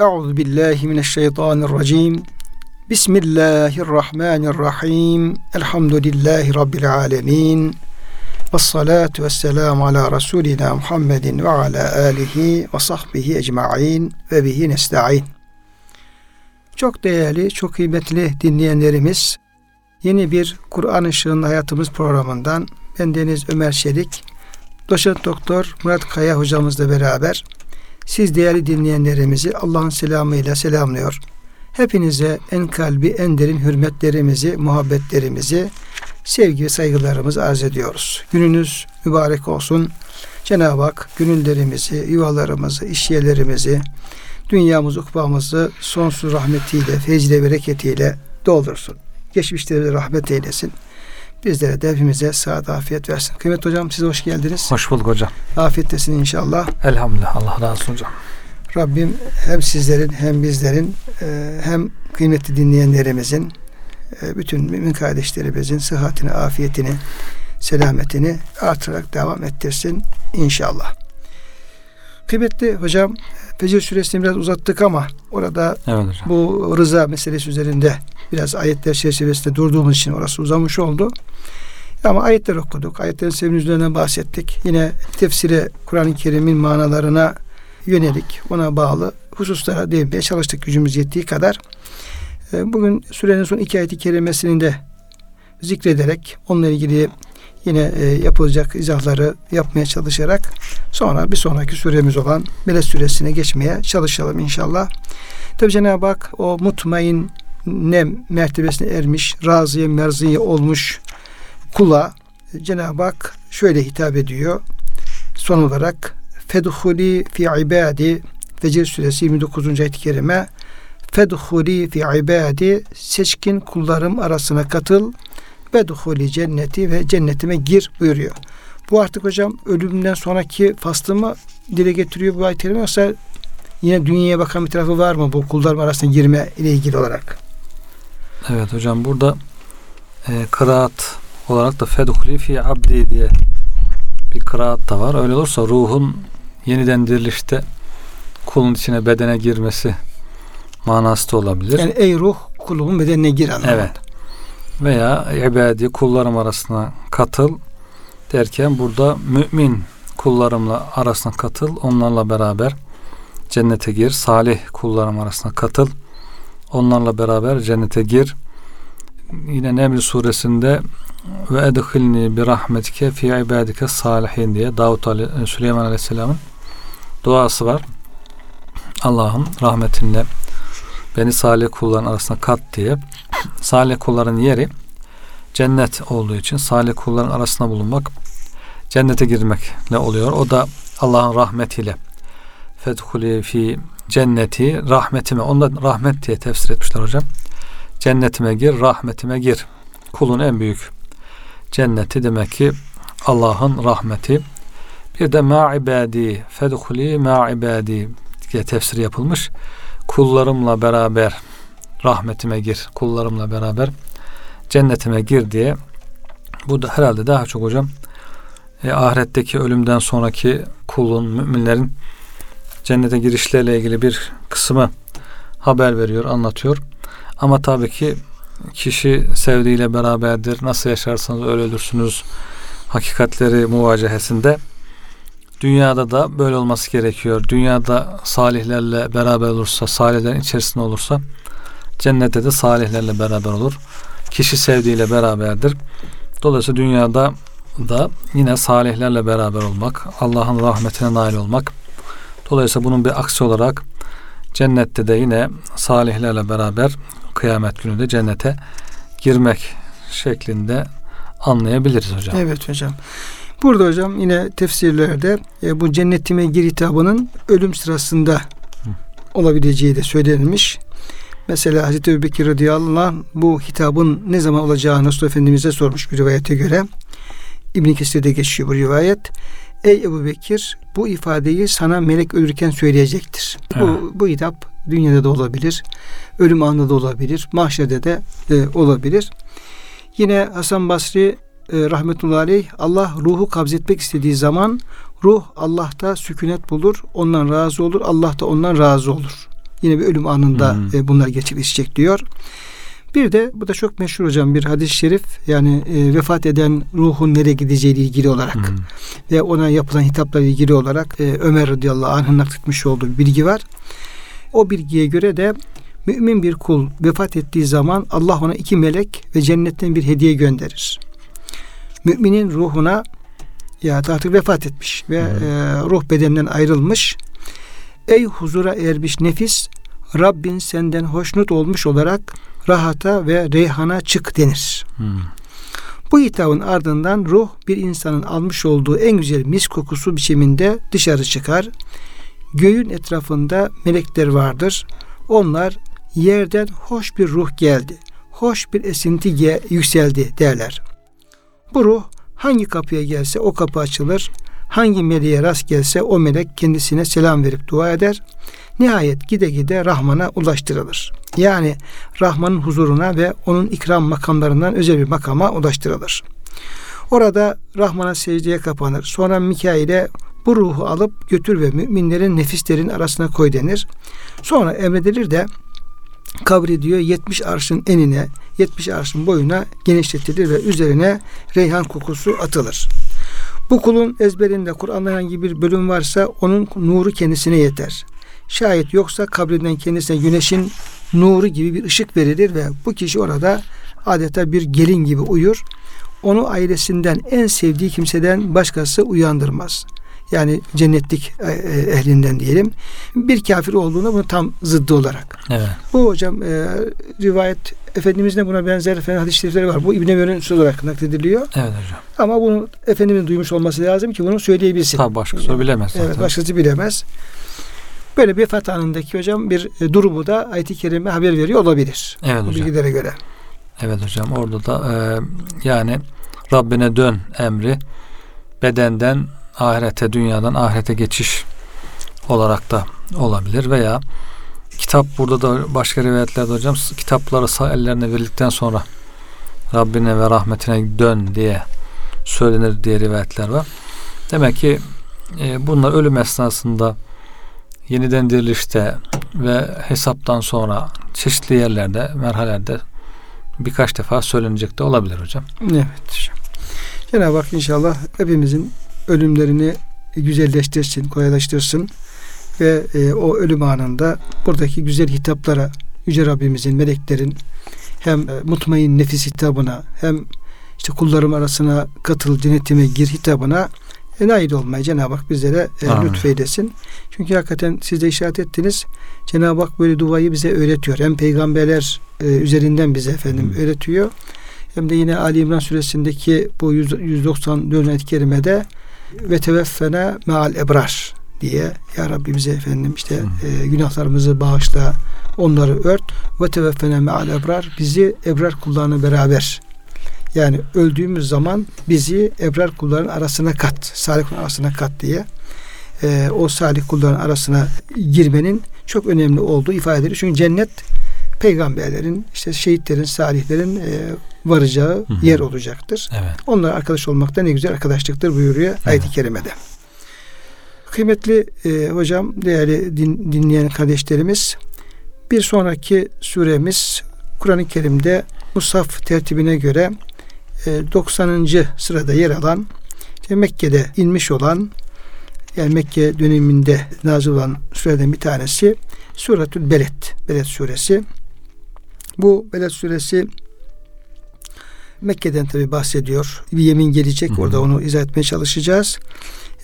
Euzu billahi mineşşeytanirracim. Bismillahirrahmanirrahim. Elhamdülillahi rabbil alamin. Ve salatu ve selamu ala Resulina Muhammedin ve ala alihi ve sahbihi ecma'in ve bihi nesta'in. Çok değerli, çok kıymetli dinleyenlerimiz, yeni bir Kur'an Işığında Hayatımız programından ben Deniz Ömer Çelik, Doçent Doktor Murat Kaya hocamızla beraber siz değerli dinleyenlerimizi Allah'ın selamıyla selamlıyor. Hepinize en kalbi, en derin hürmetlerimizi, muhabbetlerimizi, sevgi ve saygılarımızı arz ediyoruz. Gününüz mübarek olsun. Cenab-ı Hak gönüllerimizi, yuvalarımızı, iş yerlerimizi, dünyamızı, ukbamızı sonsuz rahmetiyle, feyziyle, bereketiyle doldursun. Geçmişlerimize rahmet eylesin. Bizlere de hepimize sağlık, afiyet versin. Kıymet hocam size hoş geldiniz. Hoş bulduk hocam. Afiyettesin inşallah. Elhamdülillah. Allah razı olsun hocam. Rabbim hem sizlerin hem bizlerin e, hem kıymetli dinleyenlerimizin e, bütün mümin kardeşlerimizin sıhhatini, afiyetini, selametini artırarak devam ettirsin inşallah. Kıymetli hocam Fecir suresini biraz uzattık ama orada evet hocam. bu rıza meselesi üzerinde biraz ayetler çerçevesinde durduğumuz için orası uzamış oldu. Ama ayetler okuduk. Ayetlerin sevimli üzerinden bahsettik. Yine tefsire Kur'an-ı Kerim'in manalarına yönelik ona bağlı hususlara değinmeye çalıştık gücümüz yettiği kadar. Ee, bugün sürenin son iki ayeti kerimesini de zikrederek onunla ilgili yine e, yapılacak izahları yapmaya çalışarak sonra bir sonraki süremiz olan Melek suresine geçmeye çalışalım inşallah. Tabi Cenab-ı Hak o mutmain ne mertebesine ermiş, razıya merziye olmuş kula Cenab-ı Hak şöyle hitap ediyor. Son olarak Fedhuli fi ibadi Fecir suresi 29. ayet-i kerime Fedhuli fi ibadi seçkin kullarım arasına katıl ve duhuli cenneti ve cennetime gir buyuruyor. Bu artık hocam ölümden sonraki faslı mı dile getiriyor bu ayet yoksa yine dünyaya bakan bir tarafı var mı bu kullarım arasına girme ile ilgili olarak? Evet hocam burada e, kıraat olarak da fedhuli fi abdi diye bir kıraat da var. Öyle olursa ruhun yeniden dirilişte kulun içine bedene girmesi manası da olabilir. Yani ey ruh kulumun bedenine gir anlamında. Evet. Veya ibadi kullarım arasına katıl derken burada mümin kullarımla arasına katıl. Onlarla beraber cennete gir. Salih kullarım arasına katıl. Onlarla beraber cennete gir. Yine Neml suresinde ve edhilni bir rahmetike fi ibadike salihin diye Davut Ali, Süleyman Aleyhisselam'ın duası var. Allah'ım rahmetinle beni salih kulların arasına kat diye salih kulların yeri cennet olduğu için salih kulların arasında bulunmak cennete girmekle oluyor. O da Allah'ın rahmetiyle fethuli fi cenneti rahmetime ondan rahmet diye tefsir etmişler hocam. Cennetime gir, rahmetime gir. Kulun en büyük cenneti demek ki Allah'ın rahmeti. Bir de ma ibadi fedhuli ma ibadi diye tefsir yapılmış. Kullarımla beraber rahmetime gir. Kullarımla beraber cennetime gir diye. Bu da herhalde daha çok hocam e, ahiretteki ölümden sonraki kulun, müminlerin cennete girişlerle ilgili bir kısmı haber veriyor, anlatıyor. Ama tabii ki kişi sevdiğiyle beraberdir. Nasıl yaşarsanız öyle ölürsünüz. Hakikatleri muvacehesinde dünyada da böyle olması gerekiyor. Dünyada salihlerle beraber olursa, salihlerin içerisinde olursa cennette de salihlerle beraber olur. Kişi sevdiğiyle beraberdir. Dolayısıyla dünyada da yine salihlerle beraber olmak, Allah'ın rahmetine nail olmak. Dolayısıyla bunun bir aksi olarak cennette de yine salihlerle beraber kıyamet günü de cennete girmek şeklinde anlayabiliriz hocam. Evet hocam. Burada hocam yine tefsirlerde e, bu cennetime gir hitabının ölüm sırasında olabileceği de söylenilmiş. Mesela Hazreti Ebu Bekir radıyallahu anh bu hitabın ne zaman olacağını Resulullah Efendimiz'e sormuş bir rivayete göre. İbn Kesir'de geçiyor bu rivayet. Ey Ebu Bekir bu ifadeyi sana melek ölürken söyleyecektir. Bu, bu hitap dünyada da olabilir. Ölüm anında da olabilir. Mahşerde de e, olabilir. Yine Hasan Basri e, rahmetullahi aleyh Allah ruhu kabzetmek istediği zaman ruh Allah'ta sükunet bulur. Ondan razı olur. Allah da ondan razı olur. Yine bir ölüm anında hı. e, bunlar gerçekleşecek diyor. Bir de bu da çok meşhur hocam bir hadis-i şerif yani e, vefat eden ruhun nereye gideceği ile ilgili olarak Hı. ve ona yapılan hitapla ilgili olarak e, Ömer radıyallahu anh'ın nakletmiş olduğu bir bilgi var. O bilgiye göre de mümin bir kul vefat ettiği zaman Allah ona iki melek ve cennetten bir hediye gönderir. Müminin ruhuna ya artık vefat etmiş ve Hı. e, ruh bedeninden ayrılmış. Ey huzura ermiş nefis Rabbin senden hoşnut olmuş olarak rahata ve reyhana çık denir. Hı. Bu hitabın ardından ruh bir insanın almış olduğu en güzel mis kokusu biçiminde dışarı çıkar. Göğün etrafında melekler vardır. Onlar yerden hoş bir ruh geldi. Hoş bir esinti ge- yükseldi derler. Bu ruh hangi kapıya gelse o kapı açılır. Hangi meleğe rast gelse o melek kendisine selam verip dua eder. Nihayet gide gide Rahman'a ulaştırılır. Yani Rahman'ın huzuruna ve onun ikram makamlarından özel bir makama ulaştırılır. Orada Rahman'a secdeye kapanır. Sonra Mikail'e bu ruhu alıp götür ve müminlerin nefislerin arasına koy denir. Sonra emredilir de kabri diyor 70 arşın enine 70 arşın boyuna genişletilir ve üzerine reyhan kokusu atılır. Bu kulun ezberinde Kur'an'da herhangi bir bölüm varsa onun nuru kendisine yeter. Şayet yoksa kabrinden kendisine güneşin nuru gibi bir ışık verilir ve bu kişi orada adeta bir gelin gibi uyur. Onu ailesinden en sevdiği kimseden başkası uyandırmaz. Yani cennetlik e, e, ehlinden diyelim. Bir kafir olduğunda bunu tam zıddı olarak. Evet. Bu hocam e, rivayet Efendimiz'in de buna benzer hadis-i şerifleri var. Bu İbn Ömer'in söz olarak naklediliyor. Evet hocam. Ama bunu Efendimiz'in duymuş olması lazım ki bunu söyleyebilsin. Tabi başkası bilemez zaten. Evet, başkası bilemez. Böyle bir vefat anındaki hocam bir e, durumu da ayet-i kerime haber veriyor olabilir. Evet Bu hocam. bilgilere göre. Evet hocam orada da e, yani Rabbine dön emri bedenden ahirete dünyadan ahirete geçiş olarak da olabilir veya kitap burada da başka rivayetlerde hocam kitapları sağ ellerine verildikten sonra Rabbine ve rahmetine dön diye söylenir diye rivayetler var. Demek ki e, bunlar ölüm esnasında yeniden dirilişte ve hesaptan sonra çeşitli yerlerde, merhalelerde birkaç defa söylenecek de olabilir hocam. Evet hocam. Cenab-ı Hak inşallah hepimizin ölümlerini güzelleştirsin, kolaylaştırsın ve e, o ölüm anında buradaki güzel hitaplara Yüce Rabbimizin, meleklerin hem e, mutmain nefis hitabına hem işte kullarım arasına katıl cennetime gir hitabına e, nail olmayı Cenab-ı Hak bizlere e, Amin. lütfeylesin. Çünkü hakikaten siz de işaret ettiniz. Cenab-ı Hak böyle duayı bize öğretiyor. Hem peygamberler e, üzerinden bize efendim Hı. öğretiyor. Hem de yine Ali İmran suresindeki bu 100 194 ayet-i kerimede ve teveffena meal ebrar diye ya Rabbi bize efendim işte e, günahlarımızı bağışla onları ört ve teveffena meal ebrar bizi ebrar kullarına beraber yani öldüğümüz zaman bizi ebrar kulların arasına kat salih kulların arasına kat diye e, o salih kulların arasına girmenin çok önemli olduğu ifade edilir. Çünkü cennet peygamberlerin, işte şehitlerin, salihlerin e, varacağı Hı hı. yer olacaktır. Evet. Onlar arkadaş olmakta ne güzel arkadaşlıktır buyuruyor ayet-i kerimede. Kıymetli e, hocam, değerli din, dinleyen kardeşlerimiz, bir sonraki suremiz Kur'an-ı Kerim'de Musaf tertibine göre e, 90. sırada yer alan işte Mekke'de inmiş olan yani Mekke döneminde nazil olan sureden bir tanesi Suretül Beled, Beled suresi. Bu Beled suresi Mekke'den tabi bahsediyor. Bir yemin gelecek. Hı hı. Orada onu izah etmeye çalışacağız.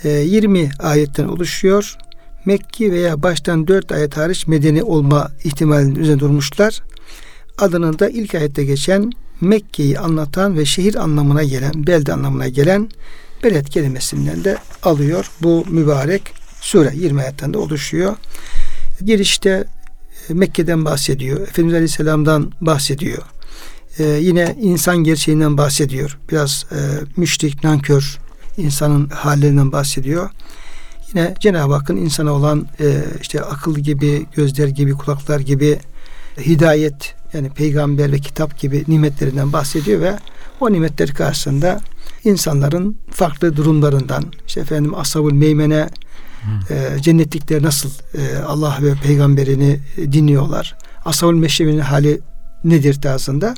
Ee, 20 ayetten oluşuyor. Mekki veya baştan 4 ayet hariç medeni olma ihtimalinin üzerine durmuşlar. Adının da ilk ayette geçen Mekke'yi anlatan ve şehir anlamına gelen, belde anlamına gelen Beled kelimesinden de alıyor. Bu mübarek sure 20 ayetten de oluşuyor. Girişte e, Mekke'den bahsediyor. Efendimiz Aleyhisselam'dan bahsediyor. Ee, yine insan gerçeğinden bahsediyor. Biraz e, müşrik, nankör insanın hallerinden bahsediyor. Yine Cenab-ı Hakk'ın insana olan e, işte akıl gibi, gözler gibi, kulaklar gibi hidayet yani peygamber ve kitap gibi nimetlerinden bahsediyor ve o nimetler karşısında insanların farklı durumlarından işte efendim ashabul meymene E, cennetlikler nasıl e, Allah ve peygamberini e, dinliyorlar. Ashab-ül Meşrebe'nin hali nedir tarzında.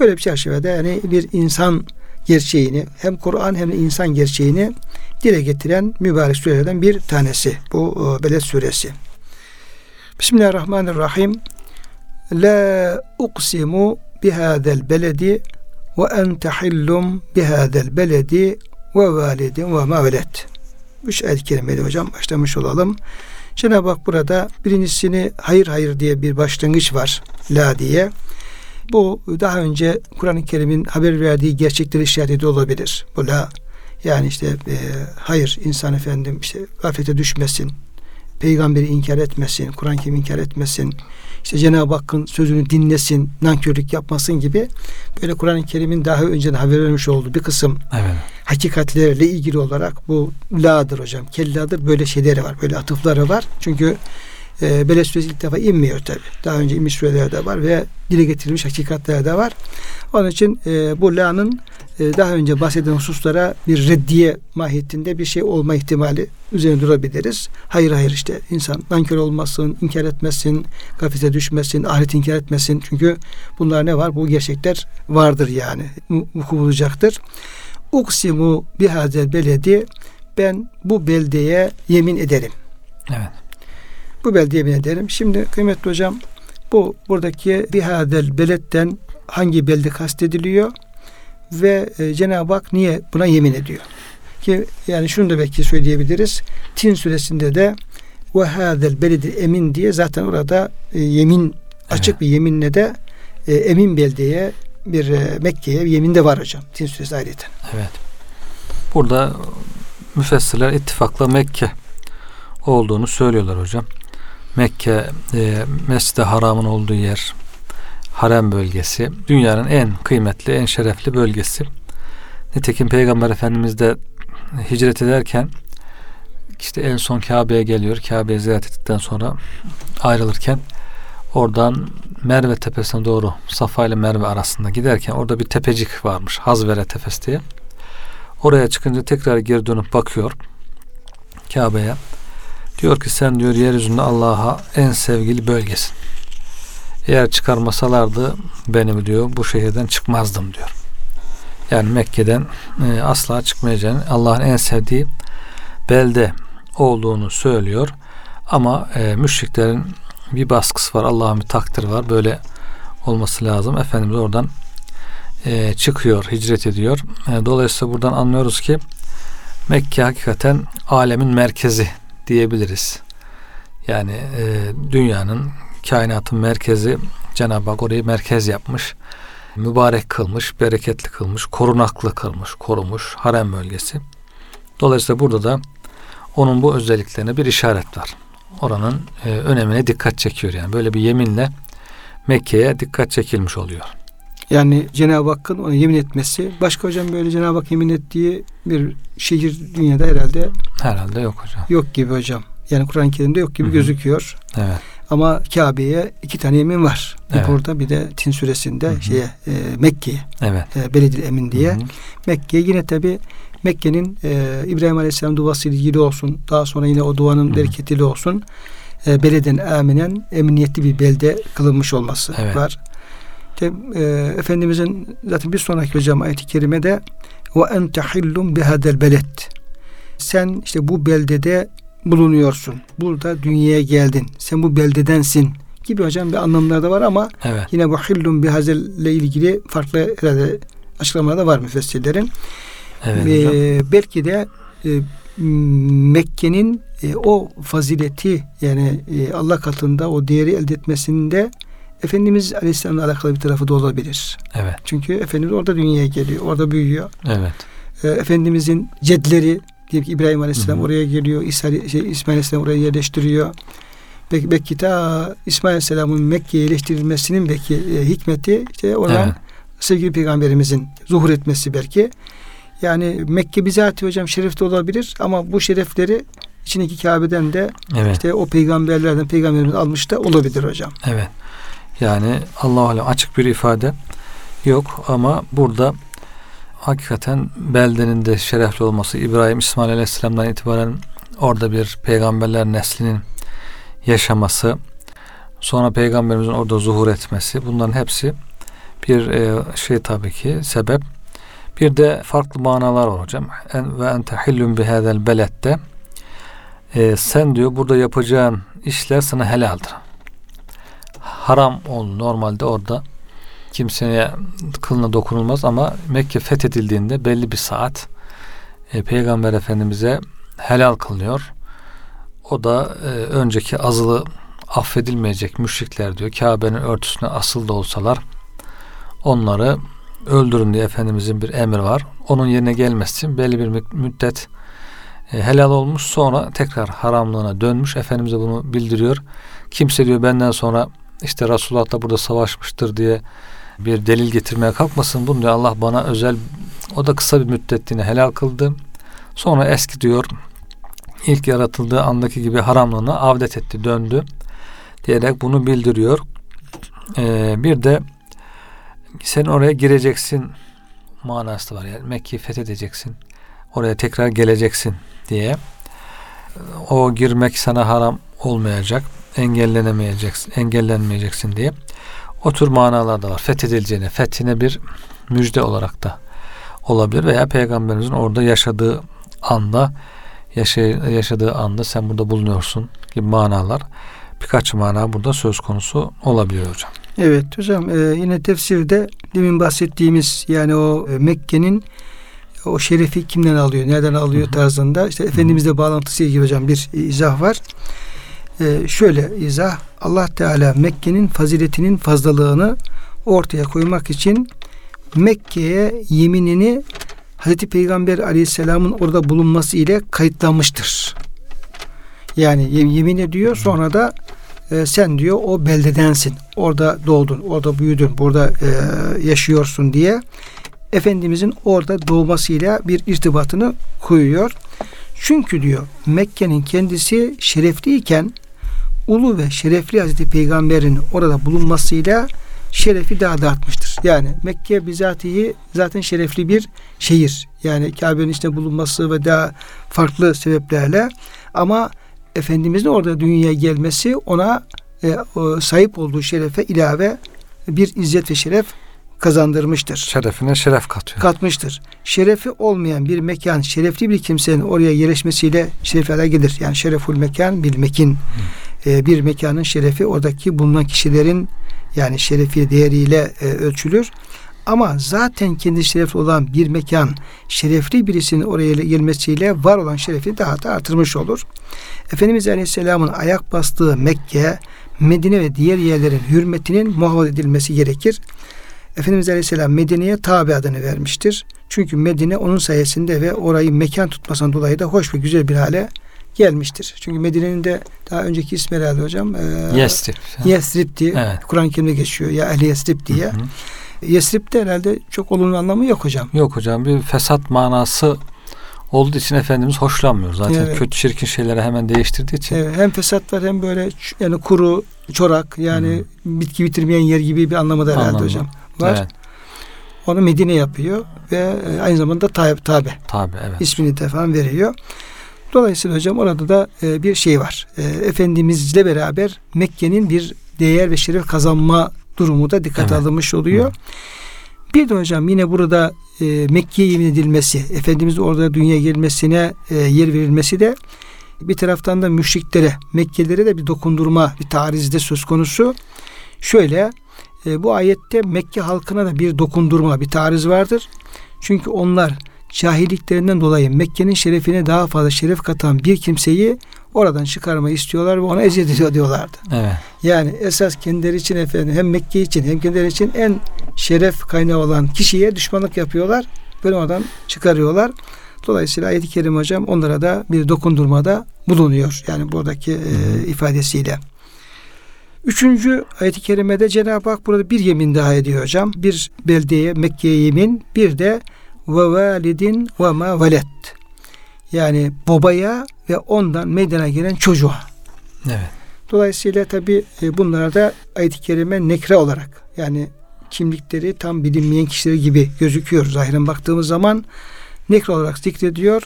Böyle bir çerçevede yani bir insan gerçeğini hem Kur'an hem de insan gerçeğini dile getiren mübarek surelerden bir tanesi. Bu e, Beled suresi. Bismillahirrahmanirrahim. La uqsimu bihadel beledi ve ente hillum bihadel beledi ve validin ve ma veled. Üç ayet-i kerimeli hocam başlamış olalım. Cenab-ı Hak burada birincisini hayır hayır diye bir başlangıç var. La diye. Bu daha önce Kur'an-ı Kerim'in haber verdiği gerçekleri işaret ediyor olabilir. Bu la yani işte e, hayır insan efendim işte gaflete düşmesin, peygamberi inkar etmesin, Kur'an-ı Kerim inkar etmesin, işte Cenab-ı Hakk'ın sözünü dinlesin, nankörlük yapmasın gibi böyle Kur'an-ı Kerim'in daha önceden haber vermiş olduğu bir kısım Evet. hakikatlerle ilgili olarak bu la'dır hocam. Kelladır böyle şeyleri var. Böyle atıfları var. Çünkü e, Beled suresi ilk defa inmiyor tabi. Daha önce inmiş sureler de var ve dile getirilmiş hakikatler de var. Onun için e, bu la'nın e, daha önce bahsedilen hususlara bir reddiye mahiyetinde bir şey olma ihtimali üzerine durabiliriz. Hayır hayır işte insan nankör olmasın, inkar etmesin, gaflete düşmesin, ahiret inkar etmesin. Çünkü bunlar ne var? Bu gerçekler vardır yani. Vuku bulacaktır. Uksimu bihazel beledi ben bu beldeye yemin ederim. Evet. Bu beldeye yemin ederim. Şimdi kıymetli hocam bu buradaki bihadel beletten hangi belde kastediliyor ve e, Cenab-ı Hak niye buna yemin ediyor? Ki yani şunu da belki söyleyebiliriz. Tin suresinde de ve hadel beledi emin diye zaten orada e, yemin açık Evet. bir yeminle de e, emin beldeye bir e, Mekke'ye bir yemin de var hocam. Tin suresi ayrıca. Evet. Burada müfessirler ittifakla Mekke olduğunu söylüyorlar hocam. Mekke e, Mescid-i Haram'ın olduğu yer harem bölgesi. Dünyanın en kıymetli, en şerefli bölgesi. Nitekim Peygamber Efendimiz de hicret ederken işte en son Kabe'ye geliyor. Kabe'yi ziyaret ettikten sonra ayrılırken oradan Merve tepesine doğru Safa ile Merve arasında giderken orada bir tepecik varmış. Hazvere tepesi diye. Oraya çıkınca tekrar geri dönüp bakıyor Kabe'ye. Diyor ki sen diyor yeryüzünde Allah'a en sevgili bölgesin. Eğer çıkarmasalardı benim diyor bu şehirden çıkmazdım diyor. Yani Mekke'den e, asla çıkmayacağını Allah'ın en sevdiği belde olduğunu söylüyor. Ama e, müşriklerin bir baskısı var. Allah'ın bir takdiri var. Böyle olması lazım. Efendimiz oradan e, çıkıyor, hicret ediyor. E, dolayısıyla buradan anlıyoruz ki Mekke hakikaten alemin merkezi diyebiliriz. Yani e, dünyanın, kainatın merkezi Cenab-ı Hak orayı merkez yapmış. Mübarek kılmış, bereketli kılmış, korunaklı kılmış, korumuş harem bölgesi. Dolayısıyla burada da onun bu özelliklerine bir işaret var. Oranın e, önemine dikkat çekiyor yani. Böyle bir yeminle Mekke'ye dikkat çekilmiş oluyor. Yani Cenab-ı Hakk'ın ona yemin etmesi. Başka hocam böyle Cenab-ı Hak yemin ettiği bir şehir dünyada herhalde Herhalde yok hocam. yok gibi hocam. Yani Kur'an-ı Kerim'de yok gibi Hı hı. gözüküyor. Evet. Ama Kabe'ye iki tane yemin var. Bir Evet. burada bir de Tin suresinde Hı hı. şeye e, Mekke'ye Evet. e, Beledil Emin diye. Hı hı. Mekke'ye yine tabi Mekke'nin e, İbrahim Aleyhisselam duası ile ilgili olsun. Daha sonra yine o duanın Hı hı. bereketiyle olsun. E, beleden aminen emniyetli bir belde kılınmış olması Evet. var. İşte, e, Efendimizin zaten bir sonraki hocam ayet-i kerimede ve ente hillum bihadel beled. Sen işte bu beldede bulunuyorsun. Burada dünyaya geldin. Sen bu beldedensin gibi hocam bir anlamları da var ama Evet. Yine bu hillum bihazelle ilgili farklı herhalde açıklamalar da var müfessirlerin. Evet Ee, hocam. belki de e, Mekke'nin e, o fazileti yani e, Allah katında o değeri elde etmesinde Efendimiz Aleyhisselam'la alakalı bir tarafı da olabilir. Evet. Çünkü Efendimiz orada dünyaya geliyor, orada büyüyor. Evet. E, Efendimizin cedleri diyelim ki İbrahim Aleyhisselam Hı hı. oraya geliyor, İsa, şey, İsmail Aleyhisselam oraya yerleştiriyor. Belki, belki ta İsmail Aleyhisselam'ın Mekke'ye yerleştirilmesinin belki e, hikmeti işte oradan Evet. sevgili peygamberimizin zuhur etmesi belki. Yani Mekke bizatihi hocam şerefli olabilir ama bu şerefleri içindeki Kabe'den de Evet. işte o peygamberlerden peygamberimiz almış da olabilir hocam. Evet. Yani Allah alem açık bir ifade yok ama burada hakikaten beldenin de şerefli olması İbrahim İsmail Aleyhisselam'dan itibaren orada bir peygamberler neslinin yaşaması, sonra peygamberimizin orada zuhur etmesi bunların hepsi bir e, şey tabii ki sebep. Bir de farklı manalar var hocam. En, ve ente hillun bihadel belette e, sen diyor burada yapacağın işler sana helaldir. Haram ol normalde orada kimseye kılına dokunulmaz ama Mekke fethedildiğinde belli bir saat e, Peygamber Efendimiz'e helal kılınıyor. O da e, önceki azılı affedilmeyecek müşrikler diyor. Kabe'nin örtüsüne asıl da olsalar onları öldürün diye Efendimizin bir emir var. Onun yerine gelmesi için belli bir müddet e, helal olmuş sonra tekrar haramlığına dönmüş. Efendimize bunu bildiriyor. Kimse diyor benden sonra işte Resulullah da burada savaşmıştır diye bir delil getirmeye kalkmasın. Bunu diyor Allah bana özel o da kısa bir müddetliğine helal kıldı. Sonra eski diyor ilk yaratıldığı andaki gibi haramlığına avdet etti, döndü diyerek bunu bildiriyor. Ee, bir de sen oraya gireceksin manası var. Yani Mekke'yi fethedeceksin. Oraya tekrar geleceksin diye. O girmek sana haram olmayacak. Engellenemeyeceksin, engellenmeyeceksin diye. O tür manalar da var. Fethedileceğine, fethine bir müjde olarak da olabilir veya peygamberimizin orada yaşadığı anda yaşadığı anda sen burada bulunuyorsun gibi manalar birkaç mana burada söz konusu olabiliyor hocam. Evet hocam e, yine tefsirde demin bahsettiğimiz yani o e, Mekke'nin o şerefi kimden alıyor, nereden alıyor tarzında işte Efendimizle bağlantısı ilgili hocam bir izah var. E, şöyle izah Allah Teala Mekke'nin faziletinin fazlalığını ortaya koymak için Mekke'ye yeminini Hazreti Peygamber Aleyhisselam'ın orada bulunması ile kayıtlanmıştır. Yani yemin ediyor sonra da e, sen diyor o beldedensin. Orada doğdun, orada büyüdün, burada e, yaşıyorsun diye Efendimizin orada doğmasıyla bir irtibatını koyuyor. Çünkü diyor Mekke'nin kendisi şerefliyken ulu ve şerefli Hazreti Peygamber'in orada bulunmasıyla şerefi daha da artmıştır. Yani Mekke bizatihi zaten şerefli bir şehir. Yani Kabe'nin içinde bulunması ve daha farklı sebeplerle ama Efendimizin orada dünyaya gelmesi ona e, o, sahip olduğu şerefe ilave bir izzet ve şeref kazandırmıştır. Şerefine şeref katıyor. Katmıştır. Şerefi olmayan bir mekan, şerefli bir kimsenin oraya yerleşmesiyle şerefler gelir. Yani şereful mekan bir mekin. E, bir mekanın şerefi oradaki bulunan kişilerin yani şerefi değeriyle e, ölçülür. Ama zaten kendi şerefli olan bir mekan şerefli birisinin oraya gelmesiyle var olan şerefi daha da artırmış olur. Efendimiz Aleyhisselam'ın ayak bastığı Mekke, Medine ve diğer yerlerin hürmetinin muhafaza edilmesi gerekir. Efendimiz Aleyhisselam Medine'ye tabi adını vermiştir. Çünkü Medine onun sayesinde ve orayı mekan tutmasından dolayı da hoş ve güzel bir hale gelmiştir. Çünkü Medine'nin de daha önceki ismi herhalde hocam. E, Yesrib. Yesrib diye evet. Kur'an-ı Kerim'de geçiyor. Ya Ehli Yesrib diye. Hı hı. Yesrib'de herhalde çok olumlu anlamı yok hocam. Yok hocam. Bir fesat manası olduğu için Efendimiz hoşlanmıyor. Zaten evet. kötü çirkin şeyleri hemen değiştirdiği için. Evet, hem fesat var hem böyle yani kuru, çorak yani hmm. bitki bitirmeyen yer gibi bir anlamı da herhalde Anlamı. hocam. Var. Evet. Onu Medine yapıyor ve e, aynı zamanda tabi. Tabi evet. İsmini de falan veriyor. Dolayısıyla hocam orada da e, bir şey var. E, Efendimizle beraber Mekke'nin bir değer ve şeref kazanma durumu da dikkate evet. alınmış oluyor. Hı. Bir de hocam yine burada e, Mekke'ye yemin edilmesi, Efendimiz orada dünya gelmesine e, yer verilmesi de bir taraftan da müşriklere, Mekkelilere de bir dokundurma, bir tarizde söz konusu. Şöyle e, bu ayette Mekke halkına da bir dokundurma, bir tariz vardır. Çünkü onlar cahilliklerinden dolayı Mekke'nin şerefine daha fazla şeref katan bir kimseyi oradan çıkarmayı istiyorlar ve ona eziyet ediyor diyorlardı. Evet. Yani esas kendileri için efendim hem Mekke için hem kendileri için en şeref kaynağı olan kişiye düşmanlık yapıyorlar. Böyle oradan çıkarıyorlar. Dolayısıyla ayet-i kerim hocam onlara da bir dokundurmada bulunuyor. Yani buradaki e, ifadesiyle. Üçüncü ayet-i kerimede Cenab-ı Hak burada bir yemin daha ediyor hocam. Bir beldeye, Mekke'ye yemin, bir de ve validin ve ma velet. Yani babaya ve ondan meydana gelen çocuğa. Evet. Dolayısıyla tabi e, bunlar da ayet-i kerime nekre olarak yani kimlikleri tam bilinmeyen kişiler gibi gözüküyor. Zahiren baktığımız zaman nekre olarak zikrediyor.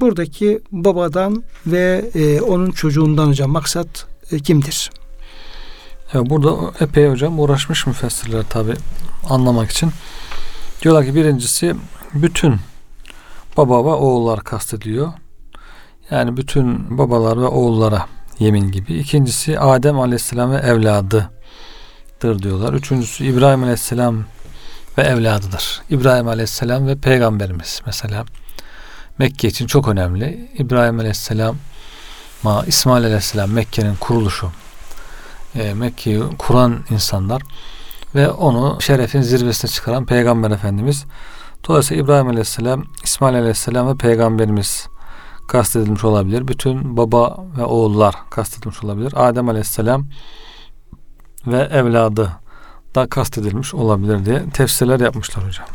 buradaki babadan ve e, onun çocuğundan hocam maksat e, kimdir? Evet, burada epey hocam uğraşmış müfessirler tabi anlamak için. Diyorlar ki birincisi bütün baba ve oğullar kastediyor. Yani bütün babalar ve oğullara yemin gibi. İkincisi Adem Aleyhisselam ve evladıdır diyorlar. Üçüncüsü İbrahim Aleyhisselam ve evladıdır. İbrahim Aleyhisselam ve peygamberimiz mesela. Mekke için çok önemli. İbrahim Aleyhisselam ma İsmail Aleyhisselam Mekke'nin kuruluşu. E, Mekke'yi kuran insanlar ve onu şerefin zirvesine çıkaran Peygamber Efendimiz. Dolayısıyla İbrahim Aleyhisselam, İsmail Aleyhisselam ve Peygamberimiz kastedilmiş olabilir. Bütün baba ve oğullar kastedilmiş olabilir. Adem Aleyhisselam ve evladı da kastedilmiş olabilir diye tefsirler yapmışlar hocam.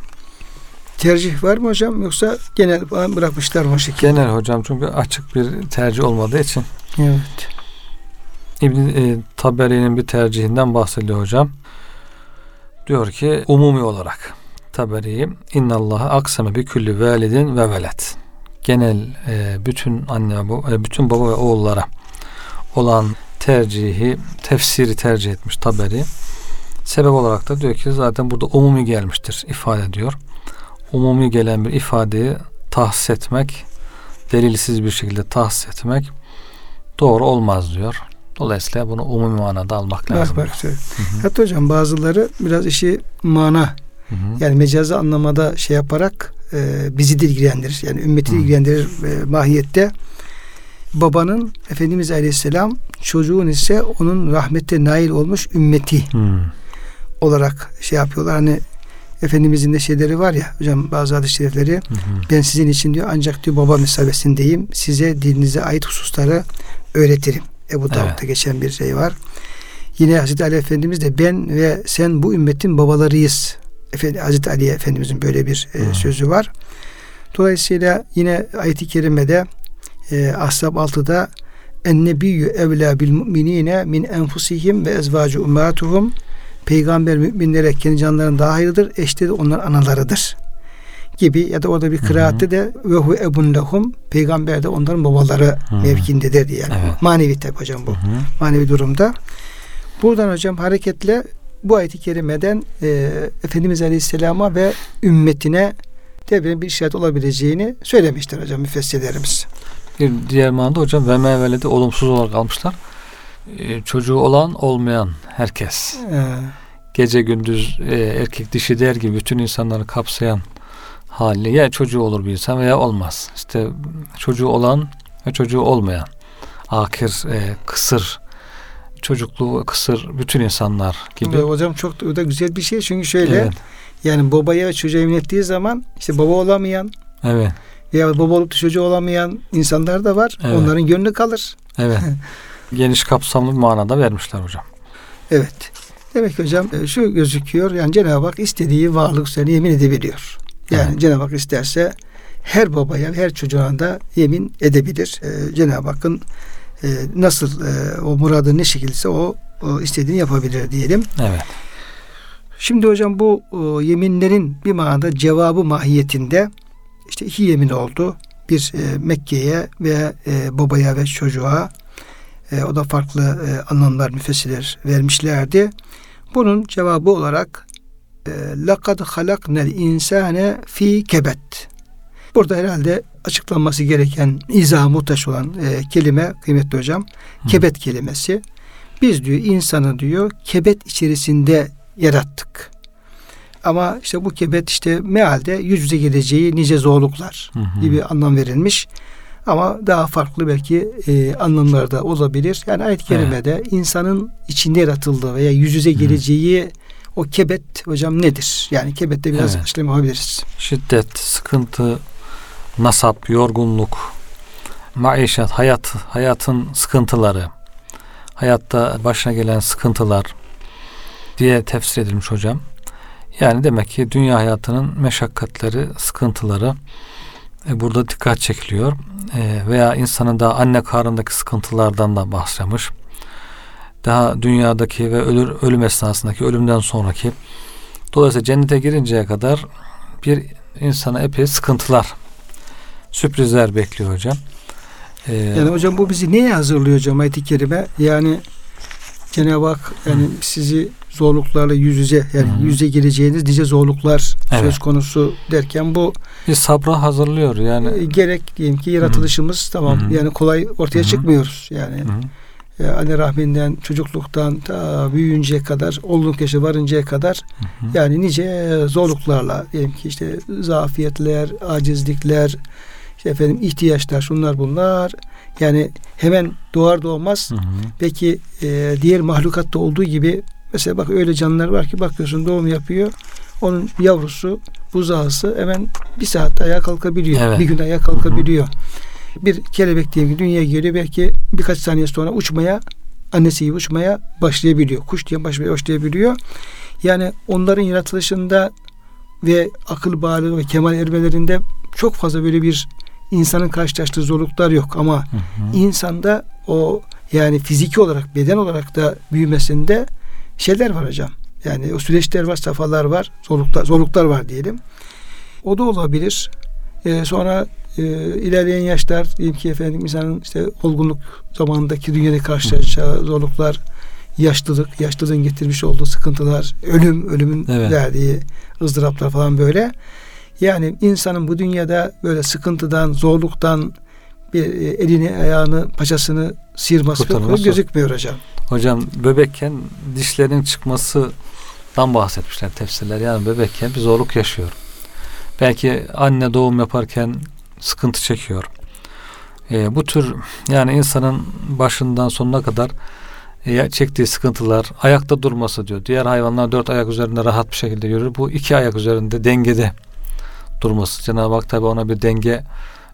Tercih var mı hocam yoksa genel bırakmışlar mı o şekilde? Genel hocam çünkü açık bir tercih olmadığı için. Evet. İbn e, Taberi'nin bir tercihinden bahsediyor hocam. Diyor ki umumi olarak Taberi innallaha aksame bi külli validin ve velet. Genel e, bütün anne e, bütün baba ve oğullara olan tercihi tefsiri tercih etmiş Taberi. Sebep olarak da diyor ki zaten burada umumi gelmiştir ifade diyor. Umumi gelen bir ifadeyi tahsis etmek, delilsiz bir şekilde tahsis etmek doğru olmaz diyor. Dolayısıyla bunu umumi manada almak lazım. Bak bak. Hı. Hatta hocam bazıları biraz işi mana hı hı. yani mecazi anlamada şey yaparak e, bizi de ilgilendirir. Yani ümmeti hı. ilgilendirir e, mahiyette. Babanın Efendimiz Aleyhisselam çocuğun ise onun rahmette nail olmuş ümmeti hı. olarak şey yapıyorlar. Hani Efendimizin de şeyleri var ya hocam bazı hadis-i şerifleri hı hı. ben sizin için diyor ancak diyor baba mesabesindeyim size dininize ait hususları öğretirim. Ebu Davud'da evet. geçen bir şey var. Yine Hazreti Ali Efendimiz de ben ve sen bu ümmetin babalarıyız. Efendi, Hazreti Ali Efendimizin böyle bir e, sözü var. Dolayısıyla yine ayet-i kerimede e, Ashab 6'da ennebiyyü evlâ bil mu'minîne min enfusihim ve ezvâcu ummâtuhum Peygamber müminlere kendi canlarının daha hayırlıdır. Eşleri de onların analarıdır. Gibi ya da orada bir kıraatte de ve hu ebun lehum peygamber de onların babaları hı mevkindedir diye. Yani. Evet. Manevi tabi hocam bu. Hı-hı. Manevi durumda. Buradan hocam hareketle bu ayeti kerimeden e, Efendimiz Aleyhisselam'a ve ümmetine de bir işaret olabileceğini söylemiştir hocam müfessirlerimiz. Bir diğer manada hocam ve mevvelede olumsuz olarak almışlar. Ee, çocuğu olan olmayan herkes. Ee. Gece gündüz e, erkek dişi der gibi bütün insanları kapsayan hali ya çocuğu olur bir insan veya olmaz. İşte çocuğu olan ve çocuğu olmayan akir, e, kısır çocukluğu kısır bütün insanlar gibi. Ve hocam çok da güzel bir şey çünkü şöyle evet. yani babaya çocuğa emin ettiği zaman işte baba olamayan evet. veya baba olup da çocuğu olamayan insanlar da var. Evet. Onların gönlü kalır. Evet. Geniş kapsamlı bir manada vermişler hocam. Evet. Demek ki hocam e, şu gözüküyor yani Cenab-ı Hak istediği varlık üzerine yemin edebiliyor. Yani evet. Cenab-ı Hak isterse her babaya, her çocuğuna da yemin edebilir. Ee, Cenab-ı Hakk'ın e, nasıl e, o muradı ne şekilse o, o istediğini yapabilir diyelim. Evet. Şimdi hocam bu o, yeminlerin bir manada cevabı mahiyetinde işte iki yemin oldu. Bir e, Mekke'ye ve e, babaya ve çocuğa e, o da farklı e, anlamlar müfessirler vermişlerdi. Bunun cevabı olarak لَقَدْ خَلَقْنَا الْاِنْسَانَ fi kebet. Burada herhalde açıklanması gereken izah muhtaç olan e, kelime kıymetli hocam Hı. kebet kelimesi. Biz diyor insanı diyor kebet içerisinde yarattık. Ama işte bu kebet işte mealde yüz yüze geleceği nice zorluklar hı hı. gibi anlam verilmiş. Ama daha farklı belki e, anlamlar da olabilir. Yani ayet-i kerimede evet. insanın içinde yaratıldığı veya yüz yüze geleceği hı o kebet hocam nedir? Yani kebette biraz evet. işlem yapabiliriz. Şiddet, sıkıntı, nasap, yorgunluk, maişet, hayat, hayatın sıkıntıları, hayatta başına gelen sıkıntılar diye tefsir edilmiş hocam. Yani demek ki dünya hayatının meşakkatleri, sıkıntıları e, burada dikkat çekiliyor. E, veya insanın da anne karnındaki sıkıntılardan da bahsetmiş daha dünyadaki ve ölür, ölüm esnasındaki ölümden sonraki dolayısıyla cennete girinceye kadar bir insana epey sıkıntılar sürprizler bekliyor hocam. Ee, Yani hocam bu bizi neye hazırlıyor hocam ayet-i kerime? Yani Cenab-ı Hak yani sizi zorluklarla yüz yüze yani Hı. yüze geleceğiniz nice zorluklar Evet. söz konusu derken bu bir sabra hazırlıyor yani. e, gerek diyelim ki yaratılışımız tamam Hı hı. yani kolay ortaya Hı hı. çıkmıyoruz yani. Hı hı, E, anne rahminden çocukluktan ta büyüyünceye kadar olgunluk yaşa varıncaya kadar hı hı. yani nice zorluklarla diyelim ki işte zafiyetler, acizlikler, işte efendim ihtiyaçlar şunlar bunlar. Yani hemen doğar doğmaz Hı hı. peki e, diğer mahlukatta olduğu gibi mesela bak öyle canlılar var ki bakıyorsun doğum yapıyor. Onun yavrusu buzağısı hemen bir saatte ayağa kalkabiliyor. Evet. Bir gün ayağa kalkabiliyor. Bir kelebek diyelim ki dünyaya geliyor belki birkaç saniye sonra uçmaya annesi gibi uçmaya başlayabiliyor. Kuş diye başlamaya başlayabiliyor. Yani onların yaratılışında ve akıl bağlı ve kemal ermelerinde çok fazla böyle bir insanın karşılaştığı zorluklar yok ama Hı hı. insanda o yani fiziki olarak beden olarak da büyümesinde şeyler var hocam. Yani o süreçler var, safhalar var, zorluklar, zorluklar var diyelim. O da olabilir. Ee, sonra e, ilerleyen yaşlar diyelim ki efendim insanın işte olgunluk zamanındaki dünyada karşılaşacağı zorluklar, yaşlılık, yaşlılığın getirmiş olduğu sıkıntılar, ölüm, ölümün Evet. verdiği ızdıraplar falan böyle. Yani insanın bu dünyada böyle sıkıntıdan, zorluktan bir e, elini, ayağını, paçasını sıyırması gözükmüyor hocam. Hocam bebekken dişlerin çıkmasından bahsetmişler tefsirler. Yani bebekken bir zorluk yaşıyor. Belki anne doğum yaparken sıkıntı çekiyor. Ee, bu tür yani insanın başından sonuna kadar e, çektiği sıkıntılar, ayakta durması diyor. Diğer hayvanlar dört ayak üzerinde rahat bir şekilde yürür. Bu iki ayak üzerinde dengede durması. Cenab-ı Hak tabi ona bir denge